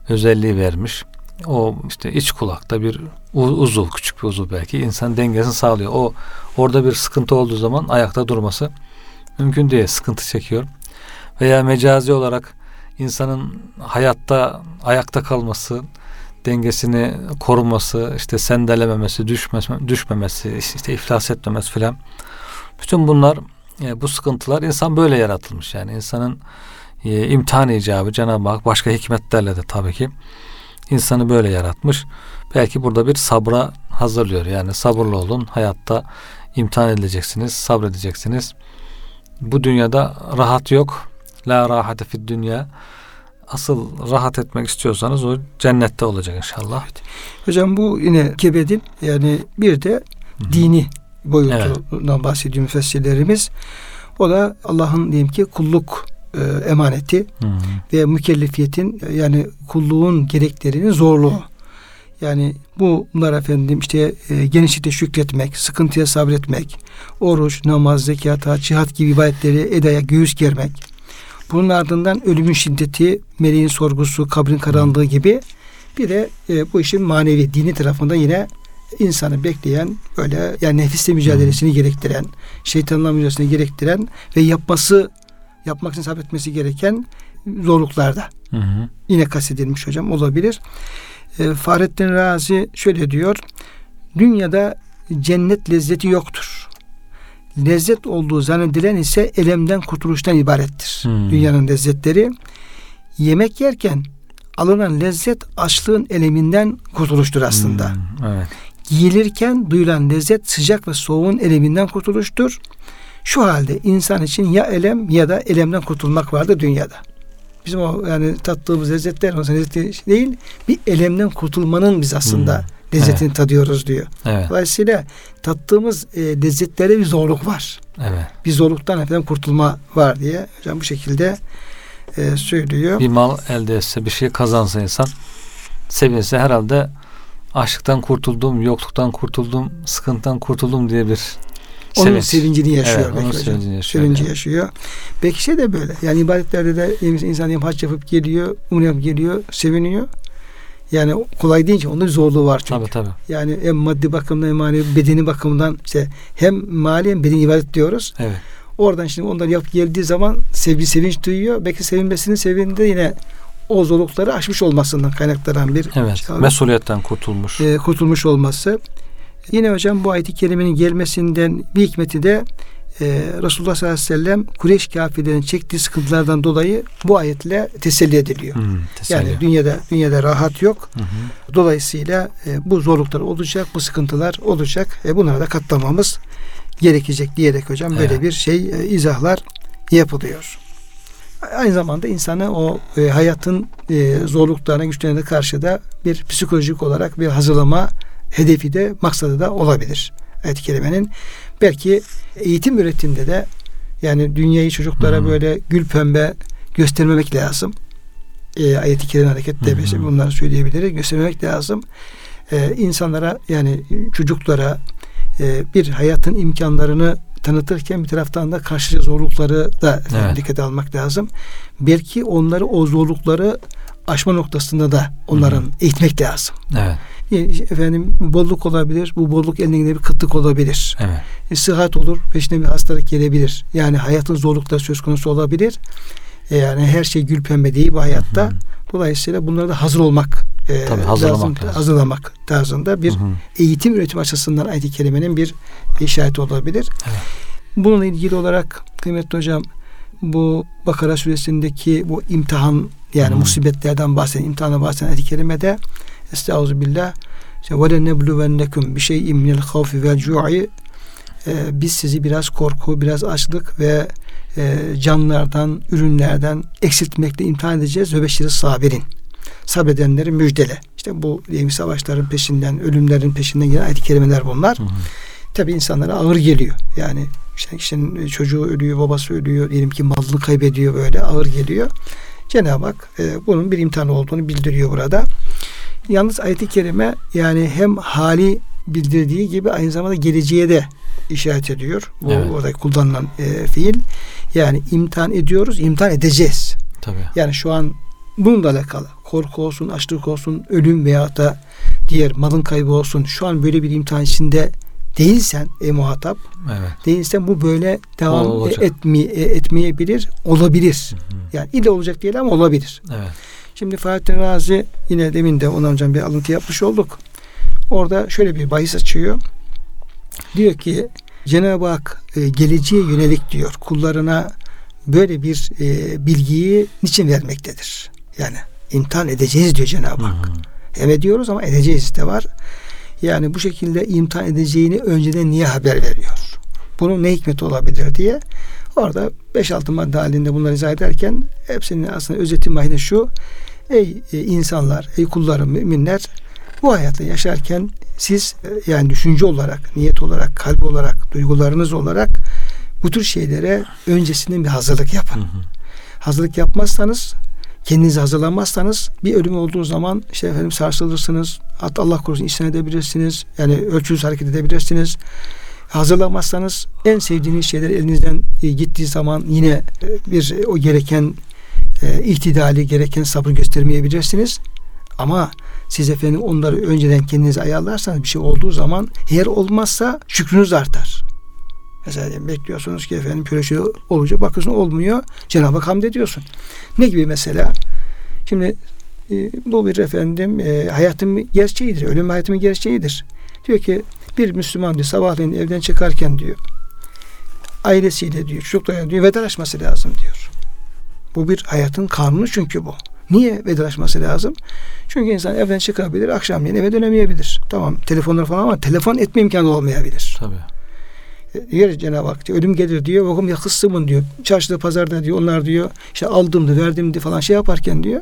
özelliği vermiş. O işte iç kulakta bir uzuv, küçük bir uzuv belki insan dengesini sağlıyor. O orada bir sıkıntı olduğu zaman ayakta durması mümkün değil. Sıkıntı çekiyor. Veya mecazi olarak insanın hayatta ayakta kalması, dengesini koruması, işte sendelememesi, düşmesi, düşmemesi, işte iflas etmemesi filan. Bütün bunlar e, bu sıkıntılar insan böyle yaratılmış. Yani insanın e, imtihan icabı Cenab-ı Hak başka hikmetlerle de tabii ki insanı böyle yaratmış. Belki burada bir sabra hazırlıyor. Yani sabırlı olun. Hayatta imtihan edileceksiniz, sabredeceksiniz. Bu dünyada rahat yok. La rahate fid dünya. Asıl rahat etmek istiyorsanız o cennette olacak inşallah. Hocam bu yine kebedin yani bir de dini boyutundan bahsediyor müfessirlerimiz. O da Allah'ın diyelim ki kulluk e, emaneti hı. ve mükellefiyetin e, yani kulluğun gereklerinin zorluğu. Yani bu bunlar efendim işte e, genişlikte şükretmek, sıkıntıya sabretmek, oruç, namaz, zekat, hac, cihat gibi ibadetleri edaya göğüs germek. Bunun ardından ölümün şiddeti, meleğin sorgusu, kabrin karanlığı gibi bir de e, bu işin manevi, dini tarafında yine insanı bekleyen böyle yani nefisle mücadelesini gerektiren, şeytanla mücadelesini gerektiren ve yapması yapmak için sabretmesi gereken zorluklarda Hı hı. yine kastedilmiş hocam olabilir. E, Fahrettin Razi şöyle diyor. Dünyada cennet lezzeti yoktur. Lezzet olduğu zannedilen ise elemden kurtuluştan ibarettir. Hmm. Dünyanın lezzetleri. Yemek yerken alınan lezzet açlığın eleminden kurtuluştur aslında. Hmm, evet. Giyilirken duyulan lezzet sıcak ve soğuğun eleminden kurtuluştur. Şu halde insan için ya elem ya da elemden kurtulmak vardır dünyada. Bizim o yani tattığımız lezzetler o lezzeti değil bir elemden kurtulmanın biz aslında Hmm. lezzetini tadıyoruz diyor. Evet. Dolayısıyla tattığımız e, lezzetlerde bir zorluk var. Evet. Bir zorluktan efendim kurtulma var diye hocam bu şekilde e, söylüyor. Bir mal elde etse, bir şey kazansa insan sevinse herhalde açlıktan kurtuldum, yokluktan kurtuldum, sıkıntıdan kurtuldum diye bir Onun sevinç. sevincini yaşıyor. Evet, onun sevincini yaşıyor. Sevinci yani. yaşıyor. Belki şey de böyle. Yani ibadetlerde de insan hem hac yapıp geliyor, umre yapıp geliyor, seviniyor. Yani kolay deyince onun bir zorluğu var çünkü. Tabii tabii. Yani hem maddi bakımdan hem manevi bedeni bakımından işte hem mali hem bedeni ibadet diyoruz. Evet. Oradan şimdi onlar yapıp geldiği zaman sevgi sevinç duyuyor. Belki sevinmesinin sevindiğinde yine o zorlukları aşmış olmasından kaynaklanan bir Evet. Mesuliyetten kurtulmuş. e, kurtulmuş olması. Yine hocam bu ayet-i kerimenin gelmesinden bir hikmeti de e, Resulullah sallallahu aleyhi ve sellem Kureyş kafirlerinin çektiği sıkıntılardan dolayı bu ayetle teselli ediliyor. Hmm, teselli. Yani dünyada dünyada rahat yok. Hı. Dolayısıyla e, bu zorluklar olacak, bu sıkıntılar olacak. E, bunlara da katlanmamız gerekecek diyerek hocam böyle Evet. bir şey e, izahlar yapılıyor. Aynı zamanda insanı o e, hayatın e, zorluklarına, güçlerine karşı da bir psikolojik olarak bir hazırlama hedefi de maksadı da olabilir. Ayet-i Kerime'nin belki eğitim üretiminde de yani dünyayı çocuklara Hı. böyle gül pembe göstermemek lazım. E, ayet-i kerime hareketle hı. biz bunları söyleyebiliriz. Göstermemek lazım. E, insanlara yani çocuklara e, bir hayatın imkanlarını tanıtırken bir taraftan da karşı zorlukları da Evet. dikkate almak lazım. Belki onları o zorlukları aşma noktasında da onların hı. eğitmek lazım. Evet. Yani efendim bolluk olabilir. Bu bolluk eline bir kıtlık olabilir. Evet. E, sıhhat olur, peşine bir hastalık gelebilir. Yani hayatın zorlukları söz konusu olabilir. E, yani her şey gül pembe değil bu hayatta. Hı hı. Dolayısıyla bunlara da hazır olmak e, Tabii, hazırlamak lazım. hazırlamak tarzında bir Hı hı. eğitim üretim açısından ayet-i kerimenin bir işareti olabilir. Evet. Bununla ilgili olarak kıymetli hocam bu Bakara suresindeki bu imtihan yani Hı. musibetlerden bahseden imtihana bahseden ayet-i kerimede Estağfirullah işte ve lenebluvennekum bi şey'in minel havfi vel cu'i e, biz sizi biraz korku, biraz açlık ve e, canlardan, ürünlerden eksiltmekle imtihan edeceğiz ve beşiri sabirin. Sabredenleri müjdele. İşte bu diyelim savaşların peşinden, ölümlerin peşinden gelen ayet-i kerimeler bunlar. Hı hı. Tabi insanlara ağır geliyor. Yani işte kişinin çocuğu ölüyor, babası ölüyor, diyelim ki malını kaybediyor böyle ağır geliyor. Cenab-ı Hak e, bunun bir imtihan olduğunu bildiriyor burada. Yalnız ayet-i kerime yani hem hali bildirdiği gibi aynı zamanda geleceğe de işaret ediyor. Bu Evet. orada kullanılan e, fiil. Yani imtihan ediyoruz, imtihan edeceğiz. Tabii. Yani şu an bununla alakalı korku olsun, açlık olsun, ölüm veya da diğer malın kaybı olsun. Şu an böyle bir imtihan içinde değilsen ey muhatap Evet. değilsen bu böyle devam Olacak. etme, etmeyebilir, olabilir. Hı hı. Yani ille olacak değil ama olabilir. Evet. Şimdi Fahrettin Razi yine demin de ona hocam bir alıntı yapmış olduk. Orada şöyle bir bahis açıyor. Diyor ki Cenab-ı Hak e, geleceğe yönelik diyor kullarına böyle bir e, bilgiyi niçin vermektedir? Yani imtihan edeceğiz diyor Cenab-ı Hak. hı. Hem ediyoruz ama edeceğiz de var. Yani bu şekilde imtihan edeceğini önceden niye haber veriyor? Bunun ne hikmeti olabilir diye. Orada 5-6 madde halinde bunları izah ederken hepsinin aslında özeti mahine şu. Ey e, insanlar, ey kullarım, müminler bu hayatta yaşarken siz e, yani düşünce olarak, niyet olarak, kalp olarak, duygularınız olarak bu tür şeylere öncesinden bir hazırlık yapın Hı hı. hazırlık yapmazsanız kendinizi hazırlamazsanız bir ölüm olduğu zaman işte efendim sarsılırsınız. Hatta Allah korusun isyan edebilirsiniz. Yani ölçüsüz hareket edebilirsiniz. Hazırlamazsanız en sevdiğiniz şeyler elinizden e, gittiği zaman yine bir o gereken e, ihtidali, gereken sabrı göstermeyebilirsiniz. Ama siz efendim onları önceden kendinize ayarlarsanız bir şey olduğu zaman eğer olmazsa şükrünüz artar. Mesela bekliyorsunuz ki efendim şöyle şey olacak bakıyorsun olmuyor. Cenab-ı Hak hamd ediyorsun. Ne gibi mesela? Şimdi e, bu bir efendim e, hayatın gerçeğidir. Ölüm hayatımın gerçeğidir. Diyor ki bir Müslüman diyor sabahleyin evden çıkarken diyor ailesiyle diyor çocuklarıyla diyor vedalaşması lazım diyor. Bu bir hayatın kanunu çünkü bu. Niye vedalaşması lazım? Çünkü insan evden çıkabilir, akşamleyin eve dönemeyebilir. Tamam telefonlar falan ama telefon etme imkanı olmayabilir. Tabii. E, Diyor Cenab-ı Hak diyor, ölüm gelir diyor. Vakum yakıssımın diyor. Çarşıda pazarda diyor onlar diyor işte aldımdı verdimdi falan şey yaparken diyor.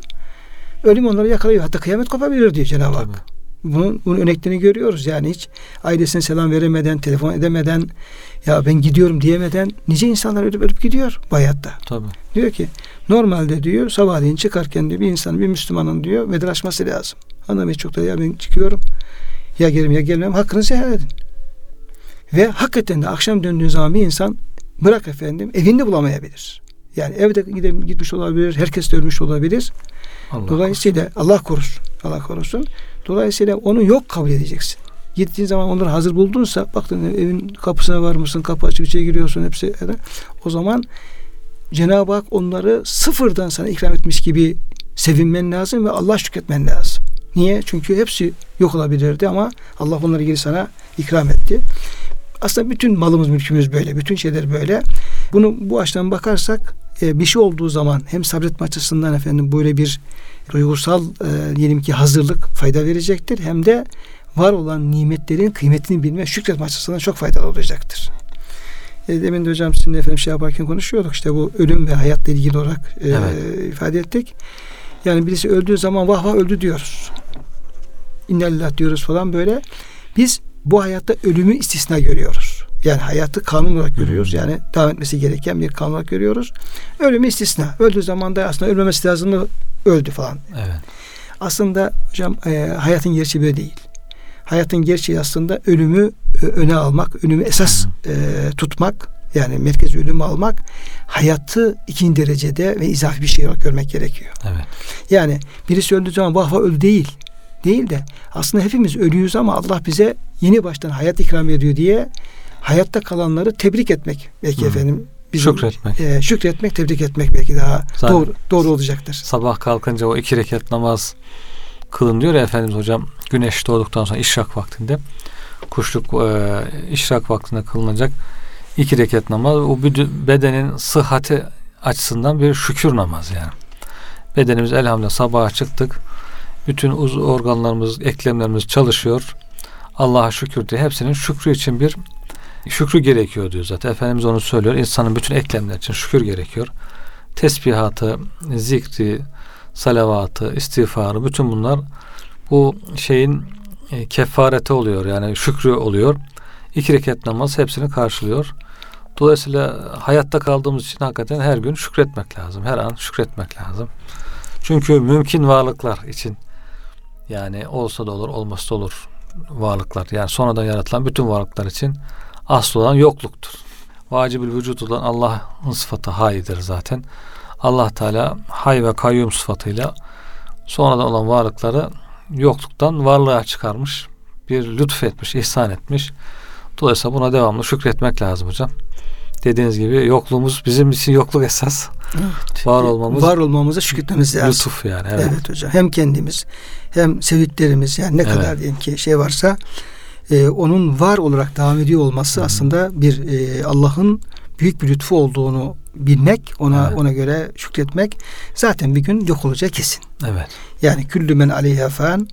Ölüm onları yakalıyor. Hatta kıyamet kopabilir diyor Cenab-ı Hak. Tabii. Bunun, bunun örneklerini görüyoruz. Yani hiç ailesine selam veremeden, telefon edemeden, ya ben gidiyorum diyemeden nice insanlar ölüp ölüp gidiyor bu hayatta. Tabii. Diyor ki normalde diyor sabahleyin çıkarken diyor bir insanın bir Müslümanın diyor vedalaşması lazım. Hanım çok da ya ben çıkıyorum. Ya gelirim ya gelmem hakkınızı helal edin. Ve hakikaten de akşam döndüğü zaman bir insan bırak efendim evinde bulamayabilir. Yani evde gidip gitmiş olabilir, herkes de ölmüş olabilir. Allah Dolayısıyla Allah korusun. Allah korusun. Dolayısıyla onu yok kabul edeceksin. Gittiğin zaman onları hazır buldunsa baktın evin kapısına var mısın? Kapı açık içeri giriyorsun hepsi. O zaman Cenab-ı Hak onları sıfırdan sana ikram etmiş gibi sevinmen lazım ve Allah şükretmen lazım. Niye? Çünkü hepsi yok olabilirdi ama Allah onları geri sana ikram etti. Aslında bütün malımız mülkümüz böyle. Bütün şeyler böyle. Bunu bu açıdan bakarsak e, bir şey olduğu zaman hem sabretme açısından efendim böyle bir duygusal e, diyelim ki hazırlık fayda verecektir. Hem de var olan nimetlerin kıymetini bilme, şükretme açısından çok faydalı olacaktır. E, demin de hocam sizinle efendim şey yaparken konuşuyorduk. işte bu ölüm ve hayatla ilgili olarak e, Evet. ifade ettik. Yani birisi öldüğü zaman vah vah öldü diyoruz. İnnalillah diyoruz falan böyle. Biz bu hayatta ölümü istisna görüyoruz. Yani hayatı kanun olarak görüyoruz. Yani devam etmesi gereken bir kanun olarak görüyoruz. Ölümü istisna. Öldüğü zaman da aslında ölmemesi lazım öldü falan. Evet. Aslında hocam e, hayatın gerçeği böyle değil. Hayatın gerçeği aslında ölümü e, öne almak, ölümü esas e, tutmak, yani merkez ölümü almak, hayatı ikinci derecede ve izafi bir şey olarak görmek gerekiyor. Evet. Yani birisi öldüğü zaman vah vah öldü değil. Değil de aslında hepimiz ölüyüz ama Allah bize yeni baştan hayat ikram ediyor diye hayatta kalanları tebrik etmek belki Hı. efendim. Şükretmek. E, şükretmek, tebrik etmek belki daha Zaten- doğru doğru olacaktır. Sabah kalkınca o iki rekat namaz kılın diyor ya Efendimiz hocam güneş doğduktan sonra işrak vaktinde kuşluk e, işrak vaktinde kılınacak iki rekat namaz o bedenin sıhhati açısından bir şükür namazı yani. Bedenimiz elhamdülillah sabaha çıktık. Bütün uz organlarımız, eklemlerimiz çalışıyor. Allah'a şükür diye hepsinin şükrü için bir şükrü gerekiyor diyor zaten. Efendimiz onu söylüyor. İnsanın bütün eklemler için şükür gerekiyor. Tesbihatı, zikri, salavatı, istiğfarı bütün bunlar bu şeyin e, kefareti oluyor. Yani şükrü oluyor. İki rekat namaz hepsini karşılıyor. Dolayısıyla hayatta kaldığımız için hakikaten her gün şükretmek lazım. Her an şükretmek lazım. Çünkü mümkün varlıklar için yani olsa da olur, olmasa da olur varlıklar. Yani sonradan yaratılan bütün varlıklar için asıl olan yokluktur. Vacibül vücut olan Allah'ın sıfatı haydır zaten. Allah Teala hay ve kayyum sıfatıyla sonradan olan varlıkları yokluktan varlığa çıkarmış. Bir lütfetmiş, ihsan etmiş. Dolayısıyla buna devamlı şükretmek lazım hocam. Dediğiniz gibi yokluğumuz bizim için yokluk esas. Var olmamız var olmamıza şükretmemiz lazım. lütuf yani. Evet. Evet. hocam. Hem kendimiz hem sevdiklerimiz yani ne Evet. kadar diyelim ki şey varsa e, onun var olarak devam ediyor olması aslında bir e, Allah'ın büyük bir lütfu olduğunu bilmek, ona Evet. ona göre şükretmek zaten bir gün yok olacağı kesin. Evet. Yani küllü men aleyha fan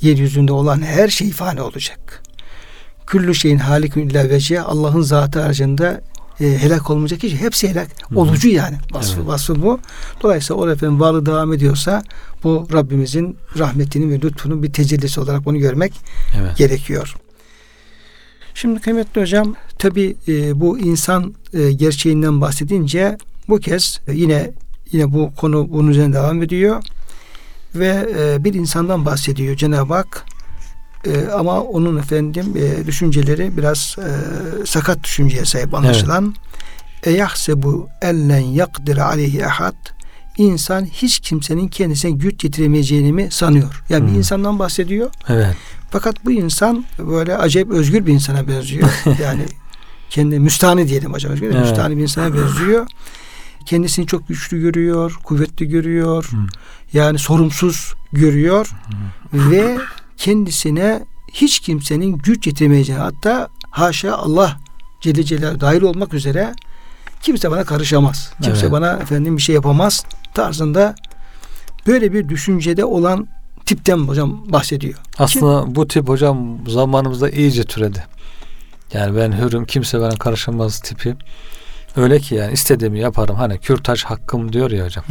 yeryüzünde olan her şey fani olacak. Küllü şeyin halikün illa vecihe Allah'ın zatı haricinde e, helak olmayacak hiç hepsi helak Hı hı. olucu yani vasfı, Evet. vasfı bu. Dolayısıyla o efendim varlığı devam ediyorsa bu Rabbimizin rahmetinin ve lütfunun bir tecellisi olarak bunu görmek Evet. gerekiyor. Şimdi kıymetli hocam tabi bu insan e, gerçeğinden bahsedince bu kez e, yine yine bu konu bunun üzerine devam ediyor ve e, bir insandan bahsediyor Cenab-ı Hak. E, ama onun efendim e, düşünceleri biraz e, sakat düşünceye sahip anlaşılan. E yahsebu ellen yakdir aleyhi ahad insan hiç kimsenin kendisine güç yetiremeyeceğini mi sanıyor? Yani bir Hmm. insandan bahsediyor. Evet. Fakat bu insan böyle acayip özgür bir insana benziyor. yani kendi müstahni diyelim. Özgür, Evet. Müstahni bir insana benziyor. Kendisini çok güçlü görüyor, kuvvetli görüyor. Hı. Yani sorumsuz görüyor ve kendisine hiç kimsenin güç yetiremeyeceğini hatta haşa Allah Celle Celaluhu dahil olmak üzere kimse bana karışamaz. Kimse Evet. bana efendim bir şey yapamaz tarzında böyle bir düşüncede olan tipten hocam bahsediyor. Aslında bu tip hocam zamanımızda iyice türedi. Yani ben hürüm kimse bana karışamaz tipi. Öyle ki yani istediğimi yaparım. Hani kürtaj hakkım diyor ya hocam.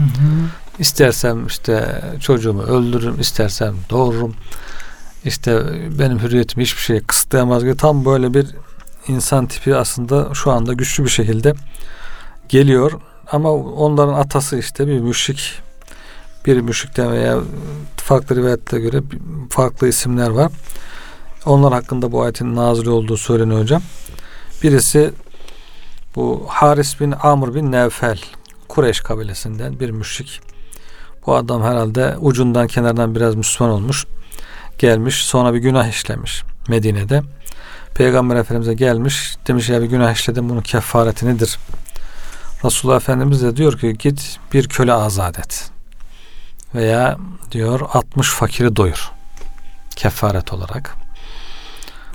İstersem işte çocuğumu öldürürüm, istersem doğururum. İşte benim hürriyetimi hiçbir şey kısıtlayamaz gibi tam böyle bir insan tipi aslında şu anda güçlü bir şekilde geliyor. Ama onların atası işte bir müşrik bir müşrikten veya farklı rivayetlere göre farklı isimler var. Onlar hakkında bu ayetin nazil olduğu söyleniyor hocam. Birisi bu Haris bin Amr bin Nevfel Kureyş kabilesinden bir müşrik. Bu adam herhalde ucundan kenardan biraz Müslüman olmuş. Gelmiş sonra bir günah işlemiş Medine'de. Peygamber Efendimiz'e gelmiş. Demiş ya bir günah işledim bunun kefareti nedir? Resulullah Efendimiz de diyor ki git bir köle azat et. Veya diyor 60 fakiri doyur. Kefaret olarak.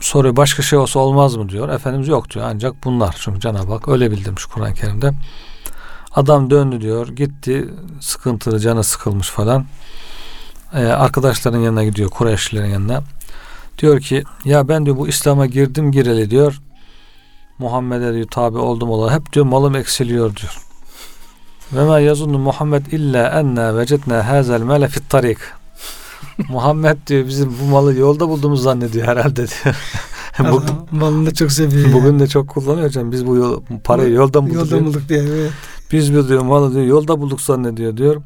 soruyor başka şey olsa olmaz mı diyor. Efendimiz yok diyor ancak bunlar. Çünkü Cenab-ı Hak öyle bildirmiş Kur'an-ı Kerim'de. Adam döndü diyor gitti sıkıntılı canı sıkılmış falan. Ee, arkadaşların yanına gidiyor Kureyşlilerin yanına. Diyor ki ya ben diyor bu İslam'a girdim gireli diyor. Muhammed'e diyor tabi oldum olarak hep diyor malım eksiliyor diyor. Ve ma yazunnu Muhammed illa enna vecetna hazel mele fit tarik. Muhammed diyor bizim bu malı yolda bulduğumuz zannediyor herhalde diyor. Adam malını çok seviyor. bugün de çok kullanıyor hocam. Biz bu yol, parayı yoldan bulduk. Yolda diyor. bulduk diye. Evet. Biz bir diyor malı diyor yolda bulduk zannediyor diyor.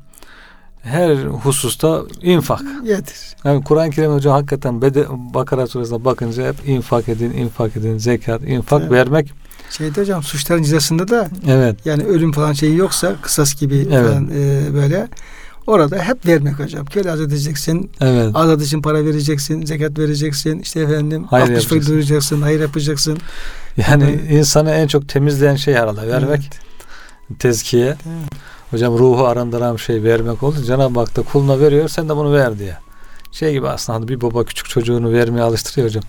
Her hususta infak. Yedir. Yani Kur'an-ı Kerim hocam hakikaten Bede, Bakara suresine bakınca hep infak edin, infak edin, zekat, infak Evet. vermek. Şeyde hocam suçların cezasında da Evet. yani ölüm falan şeyi yoksa kısas gibi Evet. falan e, böyle orada hep vermek hocam. Köle azat edeceksin. Evet. Azat için para vereceksin. Zekat vereceksin. işte efendim Hayır 60 fakir yapacaksın. doyuracaksın. Hayır yapacaksın. Yani insanı en çok temizleyen şey herhalde vermek. Tezkiye. Evet. Hocam ruhu arındıran şey vermek oldu. Cenab-ı Hak da kuluna veriyor sen de bunu ver diye. Şey gibi aslında hani bir baba küçük çocuğunu vermeye alıştırıyor hocam.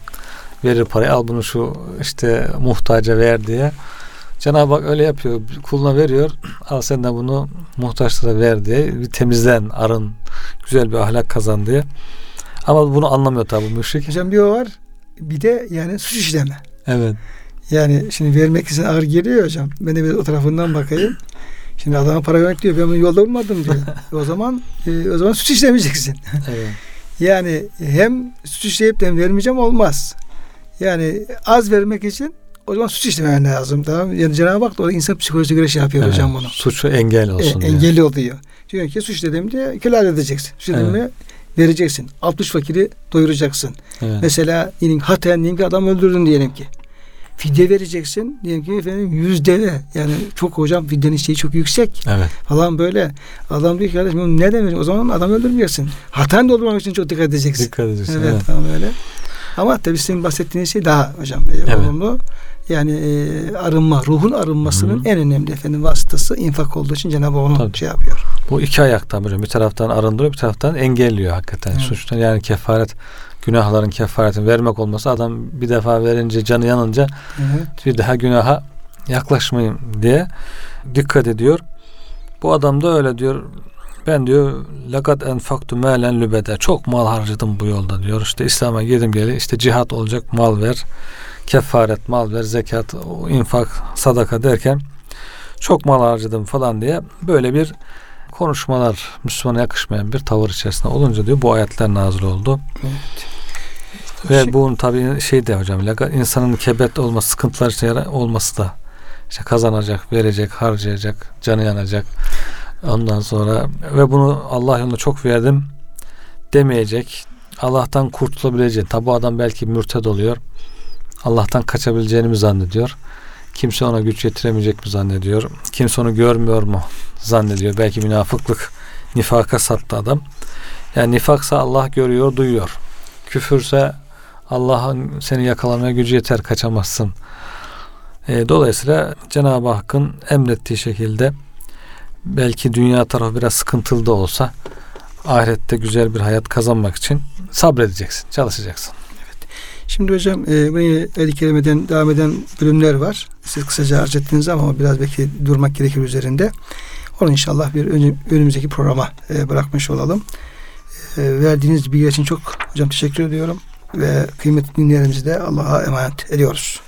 Verir parayı al bunu şu işte muhtaca ver diye. Cenab-ı Hak öyle yapıyor. Kuluna veriyor. Al sen de bunu muhtaçlara ver diye. Bir temizlen, arın. Güzel bir ahlak kazan diye. Ama bunu anlamıyor tabi müşrik. Hocam bir o var. Bir de yani suç işleme. Evet. Yani şimdi vermek için ağır geliyor hocam. Ben de bir o tarafından bakayım. Şimdi adama para vermek diyor. Ben bunu yolda bulmadım diyor. o zaman e, o zaman suç işlemeyeceksin. Evet. Yani hem suç işleyip de hem vermeyeceğim olmaz. Yani az vermek için o zaman suç işlemen lazım. Tamam? Yani Cenab-ı Hak da orada insan psikolojisine göre şey yapıyor Evet. hocam bunu. Suçu engel E, olsun diye. engelli oluyor. Diyor ki suç dedim diye helal edeceksin. Suç dedim Evet. vereceksin. 60 fakiri doyuracaksın. Evet. Mesela haten diyelim ki adam öldürdün diyelim ki. Fidye vereceksin. Diyelim ki efendim yüz deve. Yani çok hocam fidyenin şeyi çok yüksek Evet. falan böyle. Adam diyor ki kardeşim ne demek? O zaman adam öldürmeyeceksin. Hatan doldurmak için çok dikkat edeceksin. Dikkat edeceksin. Evet, Evet. tamam öyle. Ama tabii senin bahsettiğin şey daha hocam e, Evet. olumlu. Yani e, arınma, ruhun arınmasının Hı. en önemli efendim vasıtası infak olduğu için Cenab-ı Hak onu Tabii. şey yapıyor. Bu iki ayaktan hocam. Bir taraftan arındırıyor, bir taraftan engelliyor hakikaten Evet. suçtan. Yani kefaret, günahların kefaretini vermek olması adam bir defa verince canı yanınca Evet. bir daha günaha yaklaşmayayım diye dikkat ediyor. Bu adam da öyle diyor. Ben diyor lakat enfaktu malen lübede. Çok mal harcadım bu yolda diyor. İşte İslam'a girdim geli işte cihat olacak mal ver. Kefaret mal ver. Zekat, infak, sadaka derken çok mal harcadım falan diye böyle bir konuşmalar Müslümana yakışmayan bir tavır içerisinde olunca diyor bu ayetler nazil oldu. Evet. Ve Şey- bunun tabii şey de hocam insanın kebet olması, sıkıntılar içinde olması da işte kazanacak, verecek, harcayacak, canı yanacak. Ondan sonra ve bunu Allah yolunda çok verdim demeyecek. Allah'tan kurtulabileceğini. Tabi adam belki mürted oluyor. Allah'tan kaçabileceğini mi zannediyor? Kimse ona güç yetiremeyecek mi zannediyor? Kimse onu görmüyor mu zannediyor? Belki münafıklık nifaka sattı adam. Yani nifaksa Allah görüyor, duyuyor. Küfürse Allah'ın seni yakalamaya gücü yeter, kaçamazsın. E, dolayısıyla Cenab-ı Hakk'ın emrettiği şekilde belki dünya tarafı biraz sıkıntılı da olsa ahirette güzel bir hayat kazanmak için sabredeceksin, çalışacaksın. Şimdi hocam e, bu el kelimeden devam eden bölümler var. Siz kısaca arz ettiniz ama biraz belki durmak gerekir üzerinde. Onu inşallah bir önü- önümüzdeki programa e, bırakmış olalım. E, verdiğiniz bilgiler için çok hocam teşekkür ediyorum. Ve kıymetli dinleyenlerimizi de Allah'a emanet ediyoruz.